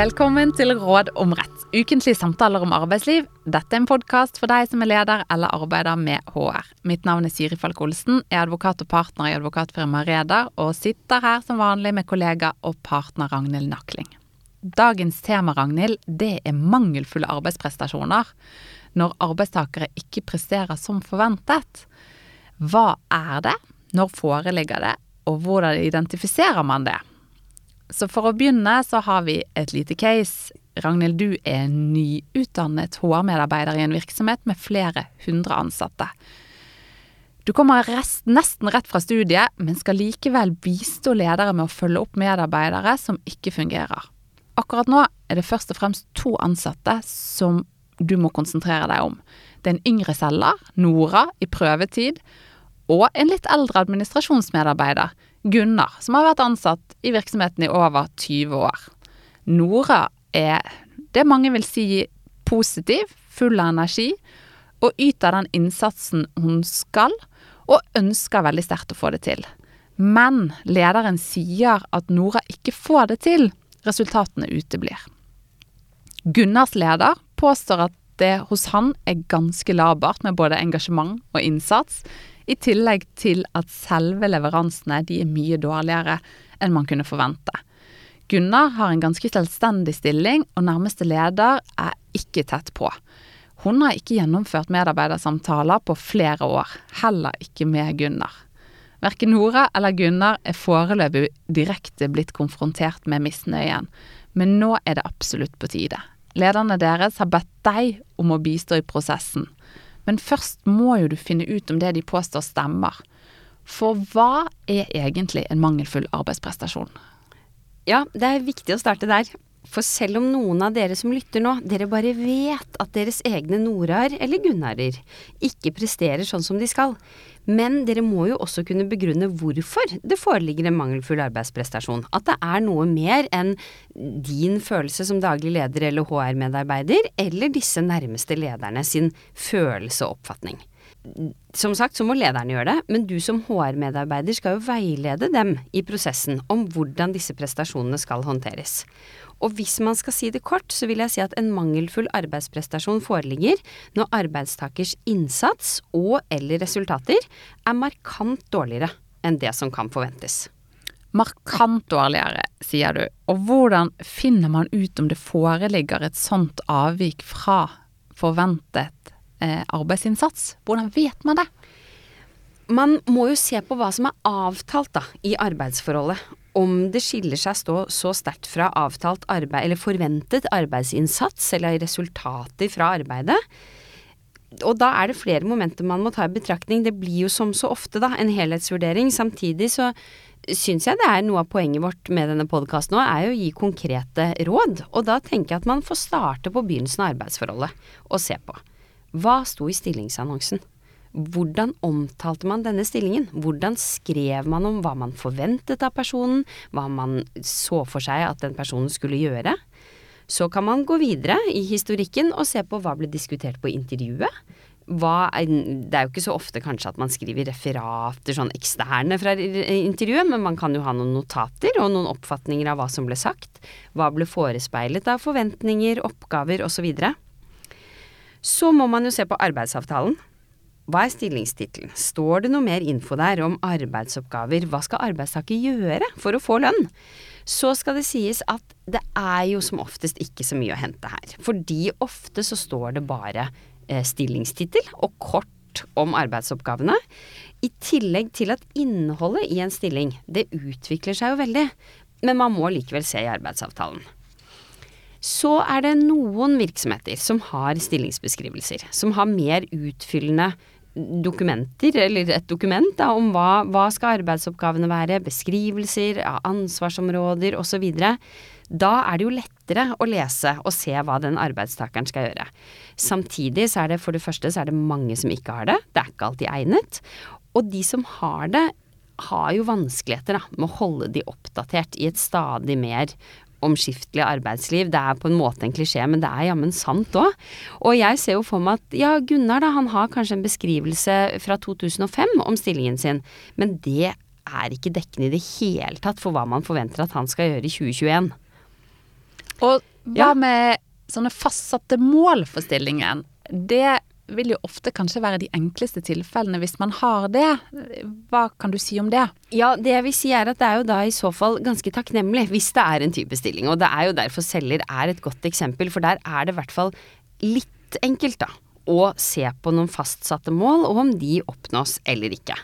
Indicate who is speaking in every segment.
Speaker 1: Velkommen til Råd om rett. Ukentlige samtaler om arbeidsliv. Dette er en podkast for deg som er leder eller arbeider med HR. Mitt navn er Siri Falk Olsen, er advokat og partner i advokatfirmaet Reder, og sitter her som vanlig med kollega og partner Ragnhild Nakling. Dagens tema, Ragnhild, det er mangelfulle arbeidsprestasjoner. Når arbeidstakere ikke presterer som forventet. Hva er det? Når foreligger det? Og hvordan identifiserer man det? Så for å begynne så har vi et lite case. Ragnhild, du er nyutdannet HR-medarbeider i en virksomhet med flere hundre ansatte. Du kommer rest, nesten rett fra studiet, men skal likevel bistå ledere med å følge opp medarbeidere som ikke fungerer. Akkurat nå er det først og fremst to ansatte som du må konsentrere deg om. Det er en yngre selger, Nora, i prøvetid, og en litt eldre administrasjonsmedarbeider, Gunnar, som har vært ansatt i virksomheten i over 20 år. Nora er det mange vil si positiv, full av energi, og yter den innsatsen hun skal, og ønsker veldig sterkt å få det til. Men lederen sier at Nora ikke får det til. Resultatene uteblir. Gunnars leder påstår at det hos han er ganske labert med både engasjement og innsats, i tillegg til at selve leveransene de er mye dårligere enn man kunne forvente. Gunnar har en ganske selvstendig stilling, og nærmeste leder er ikke tett på. Hun har ikke gjennomført medarbeidersamtaler på flere år, heller ikke med Gunnar. Verken Nora eller Gunnar er foreløpig direkte blitt konfrontert med misnøyen, men nå er det absolutt på tide. Lederne deres har bedt deg om å bistå i prosessen. Men først må jo du finne ut om det de påstår stemmer. For hva er egentlig en mangelfull arbeidsprestasjon?
Speaker 2: Ja, det er viktig å starte der. For selv om noen av dere som lytter nå, dere bare vet at deres egne Noraer eller Gunnarer ikke presterer sånn som de skal, men dere må jo også kunne begrunne hvorfor det foreligger en mangelfull arbeidsprestasjon. At det er noe mer enn din følelse som daglig leder eller HR-medarbeider, eller disse nærmeste lederne sin følelse og oppfatning. Som sagt så må lederne gjøre det, men du som HR-medarbeider skal jo veilede dem i prosessen om hvordan disse prestasjonene skal håndteres. Og hvis man skal si det kort, så vil jeg si at en mangelfull arbeidsprestasjon foreligger når arbeidstakers innsats og eller resultater er markant dårligere enn det som kan forventes.
Speaker 1: Markant dårligere, sier du. Og hvordan finner man ut om det foreligger et sånt avvik fra forventet eh, arbeidsinnsats? Hvordan vet man det?
Speaker 2: Man må jo se på hva som er avtalt da, i arbeidsforholdet om det skiller seg stå så sterkt fra avtalt arbeid eller forventet arbeidsinnsats eller resultater fra arbeidet. Og da er det flere momenter man må ta i betraktning. Det blir jo som så ofte da en helhetsvurdering. Samtidig så syns jeg det er noe av poenget vårt med denne podkasten nå, er jo å gi konkrete råd. Og da tenker jeg at man får starte på begynnelsen av arbeidsforholdet og se på. Hva sto i stillingsannonsen? Hvordan omtalte man denne stillingen? Hvordan skrev man om hva man forventet av personen, hva man så for seg at den personen skulle gjøre? Så kan man gå videre i historikken og se på hva ble diskutert på intervjuet. Hva, det er jo ikke så ofte kanskje at man skriver referater sånn eksterne fra intervjuet, men man kan jo ha noen notater og noen oppfatninger av hva som ble sagt. Hva ble forespeilet av forventninger, oppgaver osv. Så, videre. så må man jo se på arbeidsavtalen. Hva er stillingstittelen? Står det noe mer info der om arbeidsoppgaver? Hva skal arbeidstaker gjøre for å få lønn? Så skal det sies at det er jo som oftest ikke så mye å hente her. Fordi ofte så står det bare eh, stillingstittel og kort om arbeidsoppgavene. I tillegg til at innholdet i en stilling, det utvikler seg jo veldig. Men man må likevel se i arbeidsavtalen. Så er det noen virksomheter som har stillingsbeskrivelser, som har mer utfyllende dokumenter, eller et dokument da, om hva, hva skal arbeidsoppgavene være, beskrivelser av ansvarsområder osv. Da er det jo lettere å lese og se hva den arbeidstakeren skal gjøre. Samtidig så er det for det første så er det mange som ikke har det, det er ikke alltid egnet. Og de som har det, har jo vanskeligheter da, med å holde de oppdatert i et stadig mer omskiftelig arbeidsliv. Det er på en måte en klisjé, men det er jammen sant òg. Og jeg ser jo for meg at ja, Gunnar da, han har kanskje en beskrivelse fra 2005 om stillingen sin, men det er ikke dekkende i det hele tatt for hva man forventer at han skal gjøre i 2021.
Speaker 1: Og Hva med sånne fastsatte mål for stillingen? Det vil jo ofte kanskje være de enkleste tilfellene hvis man har det. Hva kan du si om det?
Speaker 2: Ja, det jeg vil si er at det er jo da i så fall ganske takknemlig hvis det er en type stilling. Og det er jo derfor selger er et godt eksempel, for der er det i hvert fall litt enkelt, da. Å se på noen fastsatte mål, og om de oppnås eller ikke.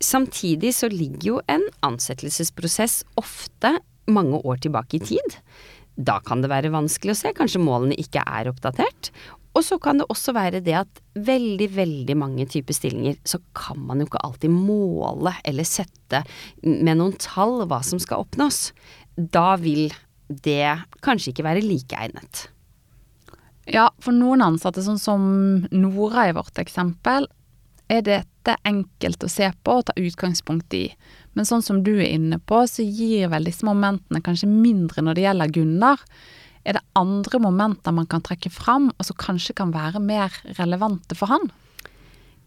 Speaker 2: Samtidig så ligger jo en ansettelsesprosess ofte mange år tilbake i tid. Da kan det være vanskelig å se, kanskje målene ikke er oppdatert. Og så kan det også være det at veldig, veldig mange typer stillinger, så kan man jo ikke alltid måle eller sette med noen tall hva som skal oppnås. Da vil det kanskje ikke være like egnet.
Speaker 1: Ja, for noen ansatte, sånn som Nora i vårt eksempel, er dette enkelt å se på og ta utgangspunkt i. Men sånn som du er inne på, så gir vel disse momentene kanskje mindre når det gjelder Gunnar. Er det andre momenter man kan trekke fram, og som kanskje kan være mer relevante for han?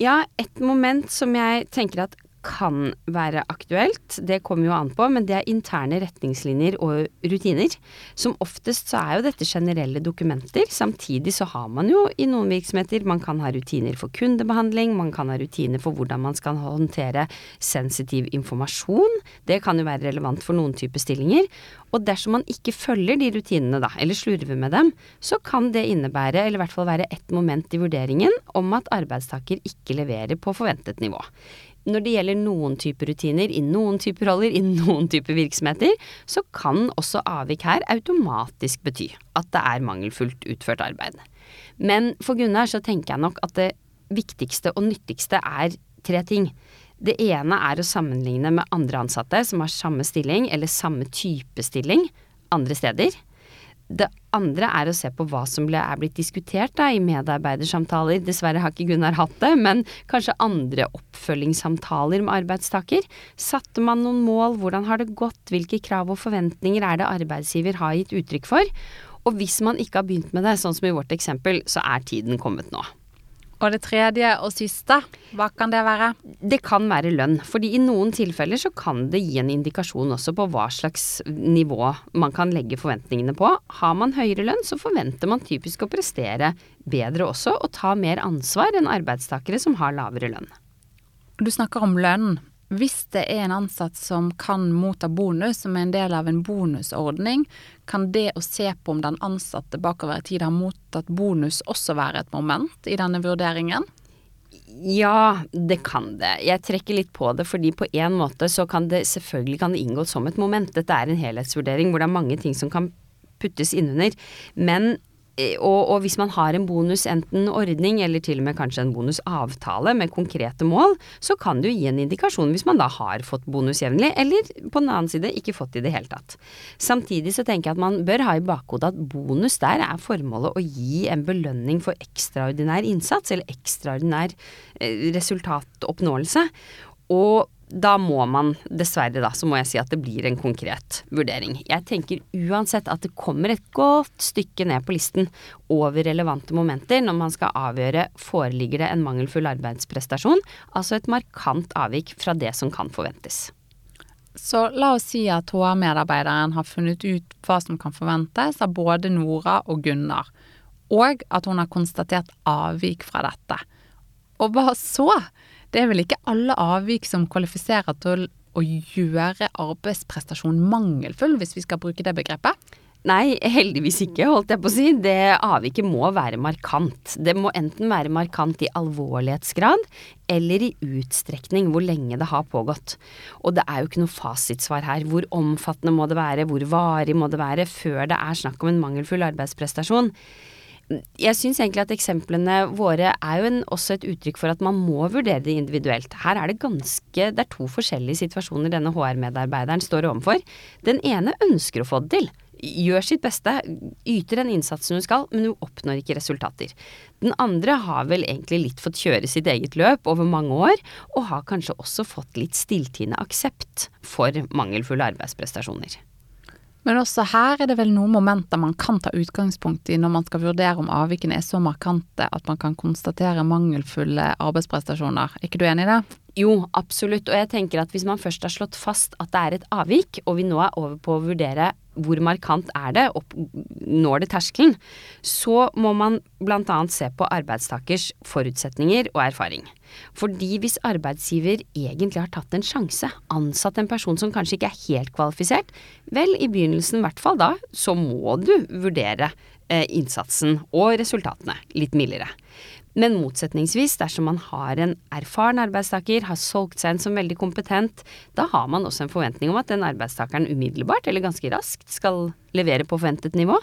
Speaker 2: Ja, et moment som jeg tenker at kan være aktuelt, det kommer jo an på, men det er interne retningslinjer og rutiner. Som oftest så er jo dette generelle dokumenter. Samtidig så har man jo i noen virksomheter Man kan ha rutiner for kundebehandling, man kan ha rutiner for hvordan man skal håndtere sensitiv informasjon. Det kan jo være relevant for noen typer stillinger. Og dersom man ikke følger de rutinene, da, eller slurver med dem, så kan det innebære, eller i hvert fall være et moment i vurderingen, om at arbeidstaker ikke leverer på forventet nivå når det gjelder noen typer rutiner i noen typer roller, i noen typer virksomheter, så kan også avvik her automatisk bety at det er mangelfullt utført arbeid. Men for Gunnar så tenker jeg nok at det viktigste og nyttigste er tre ting. Det ene er å sammenligne med andre ansatte som har samme stilling eller samme type stilling andre steder. Det andre er å se på hva som ble, er blitt diskutert da, i medarbeidersamtaler. Dessverre har ikke Gunnar hatt det, men kanskje andre oppfølgingssamtaler med arbeidstaker. Satte man noen mål, hvordan har det gått, hvilke krav og forventninger er det arbeidsgiver har gitt uttrykk for? Og hvis man ikke har begynt med det, sånn som i vårt eksempel, så er tiden kommet nå.
Speaker 1: Og det tredje og siste, hva kan det være?
Speaker 2: Det kan være lønn. fordi i noen tilfeller så kan det gi en indikasjon også på hva slags nivå man kan legge forventningene på. Har man høyere lønn, så forventer man typisk å prestere bedre også, og ta mer ansvar enn arbeidstakere som har lavere lønn.
Speaker 1: Du snakker om lønn. Hvis det er en ansatt som kan motta bonus som er en del av en bonusordning, kan det å se på om den ansatte bakover i tid har mottatt bonus også være et moment i denne vurderingen?
Speaker 2: Ja, det kan det. Jeg trekker litt på det, fordi på en måte så kan det selvfølgelig kan det inngå som et moment. Dette er en helhetsvurdering hvor det er mange ting som kan puttes innunder. Men og, og, hvis man har en bonus, enten ordning eller til og med kanskje en bonusavtale med konkrete mål, så kan det jo gi en indikasjon hvis man da har fått bonus jevnlig, eller på den annen side ikke fått i det hele tatt. Samtidig så tenker jeg at man bør ha i bakhodet at bonus der er formålet å gi en belønning for ekstraordinær innsats, eller ekstraordinær eh, resultatoppnåelse. Og da må man dessverre, da, så må jeg si at det blir en konkret vurdering. Jeg tenker uansett at det kommer et godt stykke ned på listen over relevante momenter når man skal avgjøre foreligger det en mangelfull arbeidsprestasjon, altså et markant avvik fra det som kan forventes.
Speaker 1: Så la oss si at HR-medarbeideren har funnet ut hva som kan forventes av både Nora og Gunnar, og at hun har konstatert avvik fra dette. Og hva så? Det er vel ikke alle avvik som kvalifiserer til å gjøre arbeidsprestasjon mangelfull, hvis vi skal bruke det begrepet?
Speaker 2: Nei, heldigvis ikke, holdt jeg på å si. Det avviket må være markant. Det må enten være markant i alvorlighetsgrad eller i utstrekning, hvor lenge det har pågått. Og det er jo ikke noe fasitsvar her. Hvor omfattende må det være, hvor varig må det være, før det er snakk om en mangelfull arbeidsprestasjon jeg syns egentlig at eksemplene våre er jo en, også et uttrykk for at man må vurdere det individuelt. Her er det ganske Det er to forskjellige situasjoner denne HR-medarbeideren står overfor. Den ene ønsker å få det til. Gjør sitt beste, yter den innsatsen hun skal, men hun oppnår ikke resultater. Den andre har vel egentlig litt fått kjøre sitt eget løp over mange år, og har kanskje også fått litt stilltiende aksept for mangelfulle arbeidsprestasjoner.
Speaker 1: Men også her er det vel noen momenter man kan ta utgangspunkt i når man skal vurdere om avvikene er så markante at man kan konstatere mangelfulle arbeidsprestasjoner. Er ikke du enig i det?
Speaker 2: Jo, absolutt. Og jeg tenker at hvis man først har slått fast at det er et avvik, og vi nå er over på å vurdere hvor markant er det, opp, når det terskelen, så må man bl.a. se på arbeidstakers forutsetninger og erfaring. Fordi hvis arbeidsgiver egentlig har tatt en sjanse, ansatt en person som kanskje ikke er helt kvalifisert, vel, i begynnelsen i hvert fall da, så må du vurdere eh, innsatsen og resultatene litt mildere. Men motsetningsvis, dersom man har en erfaren arbeidstaker, har solgt seg inn som veldig kompetent, da har man også en forventning om at den arbeidstakeren umiddelbart, eller ganske raskt, skal levere på forventet nivå.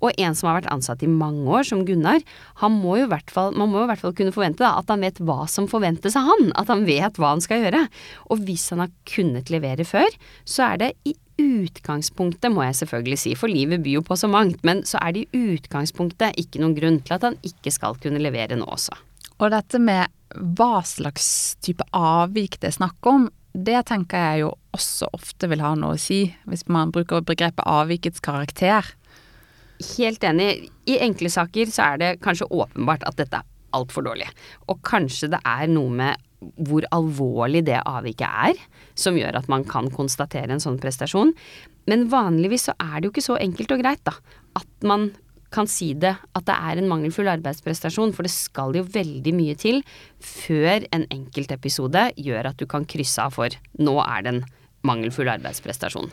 Speaker 2: Og en som har vært ansatt i mange år, som Gunnar, må fall, man må jo i hvert fall kunne forvente da, at han vet hva som forventes av han, at han vet hva han skal gjøre. Og hvis han har kunnet levere før, så er det i utgangspunktet, må jeg selvfølgelig si, for livet byr jo på så mangt, men så er det i utgangspunktet ikke noen grunn til at han ikke skal kunne levere nå også.
Speaker 1: Og dette med hva slags type avvik det er snakk om, det tenker jeg jo også ofte vil ha noe å si, hvis man bruker begrepet avvikets karakter.
Speaker 2: Helt enig. I enkle saker så er det kanskje åpenbart at dette er altfor dårlig. Og kanskje det er noe med hvor alvorlig det avviket er, som gjør at man kan konstatere en sånn prestasjon. Men vanligvis så er det jo ikke så enkelt og greit, da. At man kan si det, at det er en mangelfull arbeidsprestasjon, for det skal jo veldig mye til før en enkeltepisode gjør at du kan krysse av for nå er det en mangelfull arbeidsprestasjon.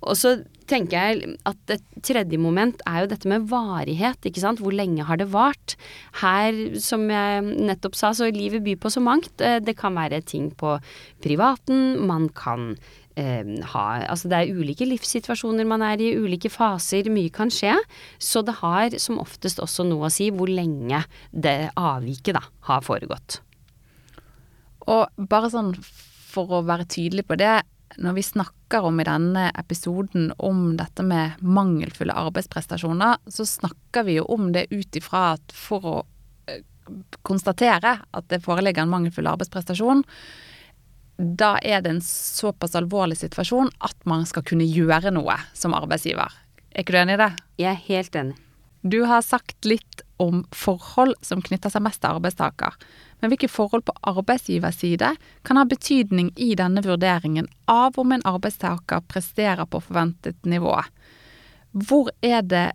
Speaker 2: Og så tenker jeg at et tredje moment er jo dette med varighet, ikke sant. Hvor lenge har det vart? Her, som jeg nettopp sa, så livet byr på så mangt. Eh, det kan være ting på privaten, man kan eh, ha Altså det er ulike livssituasjoner man er i, ulike faser, mye kan skje. Så det har som oftest også noe å si hvor lenge det avviket da har foregått.
Speaker 1: Og bare sånn for å være tydelig på det, når vi snakker om i denne episoden om dette med mangelfulle arbeidsprestasjoner, så snakker vi jo om det ut ifra at for å eh, konstatere at det foreligger en mangelfull arbeidsprestasjon, da er det en såpass alvorlig situasjon at man skal kunne gjøre noe som arbeidsgiver. Er ikke du enig i det?
Speaker 2: Jeg er helt enig.
Speaker 1: Du har sagt litt om forhold som knytter seg mest til arbeidstaker. Men hvilke forhold på arbeidsgivers side kan ha betydning i denne vurderingen av om en arbeidstaker presterer på forventet nivå? Hvor er det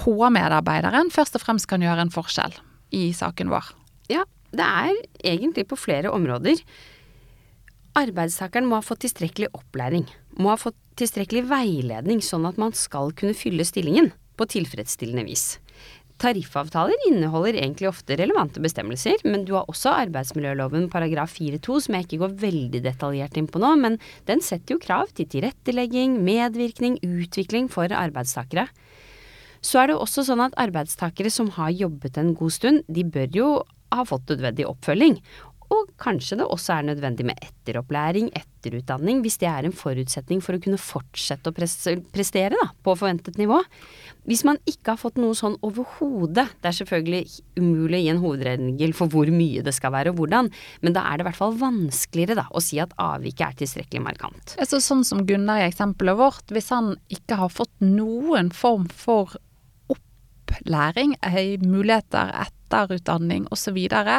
Speaker 1: HR-medarbeideren først og fremst kan gjøre en forskjell i saken vår?
Speaker 2: Ja, det er egentlig på flere områder. Arbeidstakeren må ha fått tilstrekkelig opplæring, må ha fått tilstrekkelig veiledning sånn at man skal kunne fylle stillingen på tilfredsstillende vis. Tariffavtaler inneholder egentlig ofte relevante bestemmelser, men du har også arbeidsmiljøloven paragraf 4-2 som jeg ikke går veldig detaljert inn på nå, men den setter jo krav til tilrettelegging, medvirkning, utvikling for arbeidstakere. Så er det også sånn at arbeidstakere som har jobbet en god stund, de bør jo ha fått nødvendig oppfølging, og kanskje det også er nødvendig med etteropplæring, etterutdanning, hvis det er en forutsetning for å kunne fortsette å prestere da, på forventet nivå. Hvis man ikke har fått noe sånn overhodet, det er selvfølgelig umulig å gi en hovedregel for hvor mye det skal være og hvordan, men da er det i hvert fall vanskeligere da, å si at avviket er tilstrekkelig markant.
Speaker 1: Altså, sånn som Gunnar i eksempelet vårt, hvis han ikke har fått noen form for opplæring, muligheter etter etterutdanning osv.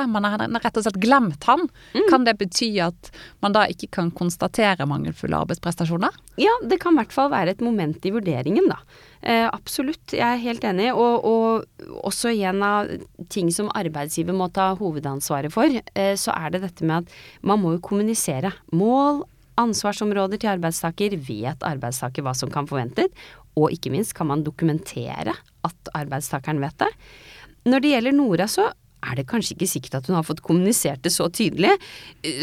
Speaker 1: Man har rett og slett glemt han. Mm. Kan det bety at man da ikke kan konstatere mangelfulle arbeidsprestasjoner?
Speaker 2: Ja, det kan i hvert fall være et moment i vurderingen, da. Eh, absolutt, jeg er helt enig. Og, og, også en av ting som arbeidsgiver må ta hovedansvaret for, eh, så er det dette med at man må jo kommunisere. Mål, ansvarsområder til arbeidstaker, vet arbeidstaker hva som kan forventes, og ikke minst kan man dokumentere at arbeidstakeren vet det. Når det gjelder Nora, så er det kanskje ikke sikkert at hun har fått kommunisert det så tydelig.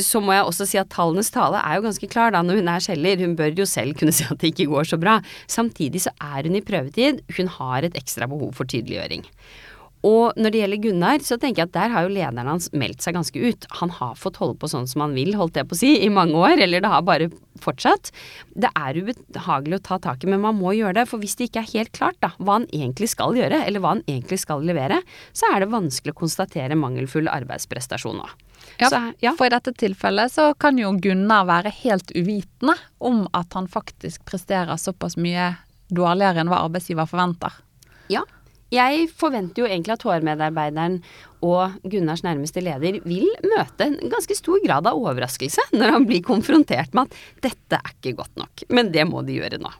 Speaker 2: Så må jeg også si at tallenes tale er jo ganske klar da når hun er selger. Hun bør jo selv kunne si at det ikke går så bra. Samtidig så er hun i prøvetid. Hun har et ekstra behov for tydeliggjøring. Og når det gjelder Gunnar, så tenker jeg at der har jo lederen hans meldt seg ganske ut. Han har fått holde på sånn som han vil, holdt jeg på å si, i mange år, eller det har bare fortsatt. Det er ubehagelig å ta tak i, men man må gjøre det. For hvis det ikke er helt klart da, hva han egentlig skal gjøre, eller hva han egentlig skal levere, så er det vanskelig å konstatere mangelfull arbeidsprestasjon nå.
Speaker 1: Ja, så, ja, for i dette tilfellet så kan jo Gunnar være helt uvitende om at han faktisk presterer såpass mye dårligere enn hva arbeidsgiver forventer.
Speaker 2: Ja, jeg forventer jo egentlig at HR-medarbeideren og Gunnars nærmeste leder vil møte en ganske stor grad av overraskelse når han blir konfrontert med at dette er ikke godt nok. Men det må de gjøre nå.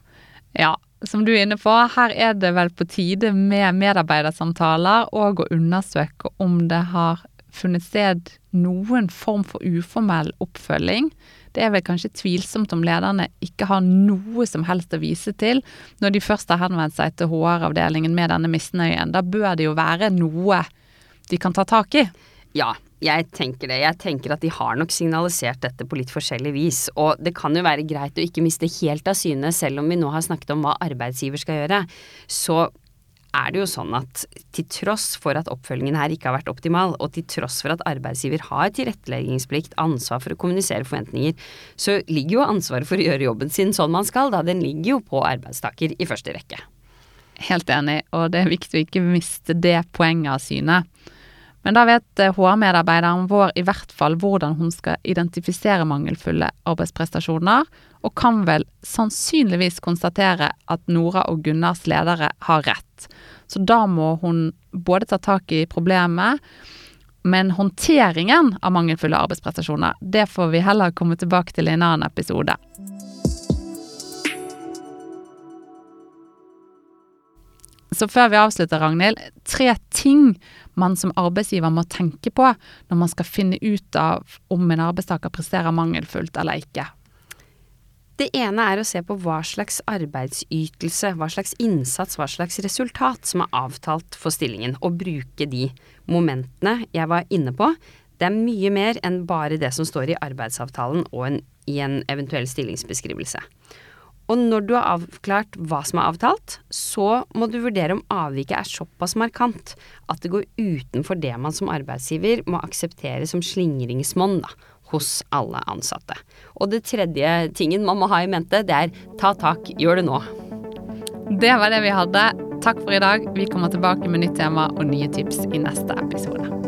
Speaker 1: Ja, som du er inne på, her er det vel på tide med medarbeidersamtaler og å undersøke om det har funnet sted noen form for uformell oppfølging. Det er vel kanskje tvilsomt om lederne ikke har noe som helst å vise til når de først har henvendt seg til HR-avdelingen med denne misnøyen. Da bør det jo være noe de kan ta tak i.
Speaker 2: Ja, jeg tenker det. Jeg tenker at de har nok signalisert dette på litt forskjellig vis. Og det kan jo være greit å ikke miste helt av syne, selv om vi nå har snakket om hva arbeidsgiver skal gjøre. Så er det jo sånn at til tross for at oppfølgingen her ikke har vært optimal, og til tross for at arbeidsgiver har tilretteleggingsplikt, ansvar for å kommunisere forventninger, så ligger jo ansvaret for å gjøre jobben sin sånn man skal, da. Den ligger jo på arbeidstaker i første rekke.
Speaker 1: Helt enig, og det er viktig å ikke miste det poenget av syne. Men da vet HR-medarbeideren vår i hvert fall hvordan hun skal identifisere mangelfulle arbeidsprestasjoner, og kan vel sannsynligvis konstatere at Nora og Gunnars ledere har rett. Så da må hun både ta tak i problemet, men håndteringen av mangelfulle arbeidsprestasjoner, det får vi heller komme tilbake til i en annen episode. Så før vi avslutter, Ragnhild, tre ting man som arbeidsgiver må tenke på når man skal finne ut av om en arbeidstaker presterer mangelfullt eller ikke.
Speaker 2: Det ene er å se på hva slags arbeidsytelse, hva slags innsats, hva slags resultat som er avtalt for stillingen, og bruke de momentene jeg var inne på. Det er mye mer enn bare det som står i arbeidsavtalen og en, i en eventuell stillingsbeskrivelse. Og når du har avklart hva som er avtalt, så må du vurdere om avviket er såpass markant at det går utenfor det man som arbeidsgiver må akseptere som slingringsmonn hos alle ansatte. Og det tredje tingen man må ha i mente, det er ta tak, gjør det nå.
Speaker 1: Det var det vi hadde. Takk for i dag. Vi kommer tilbake med nytt tema og nye tips i neste episode.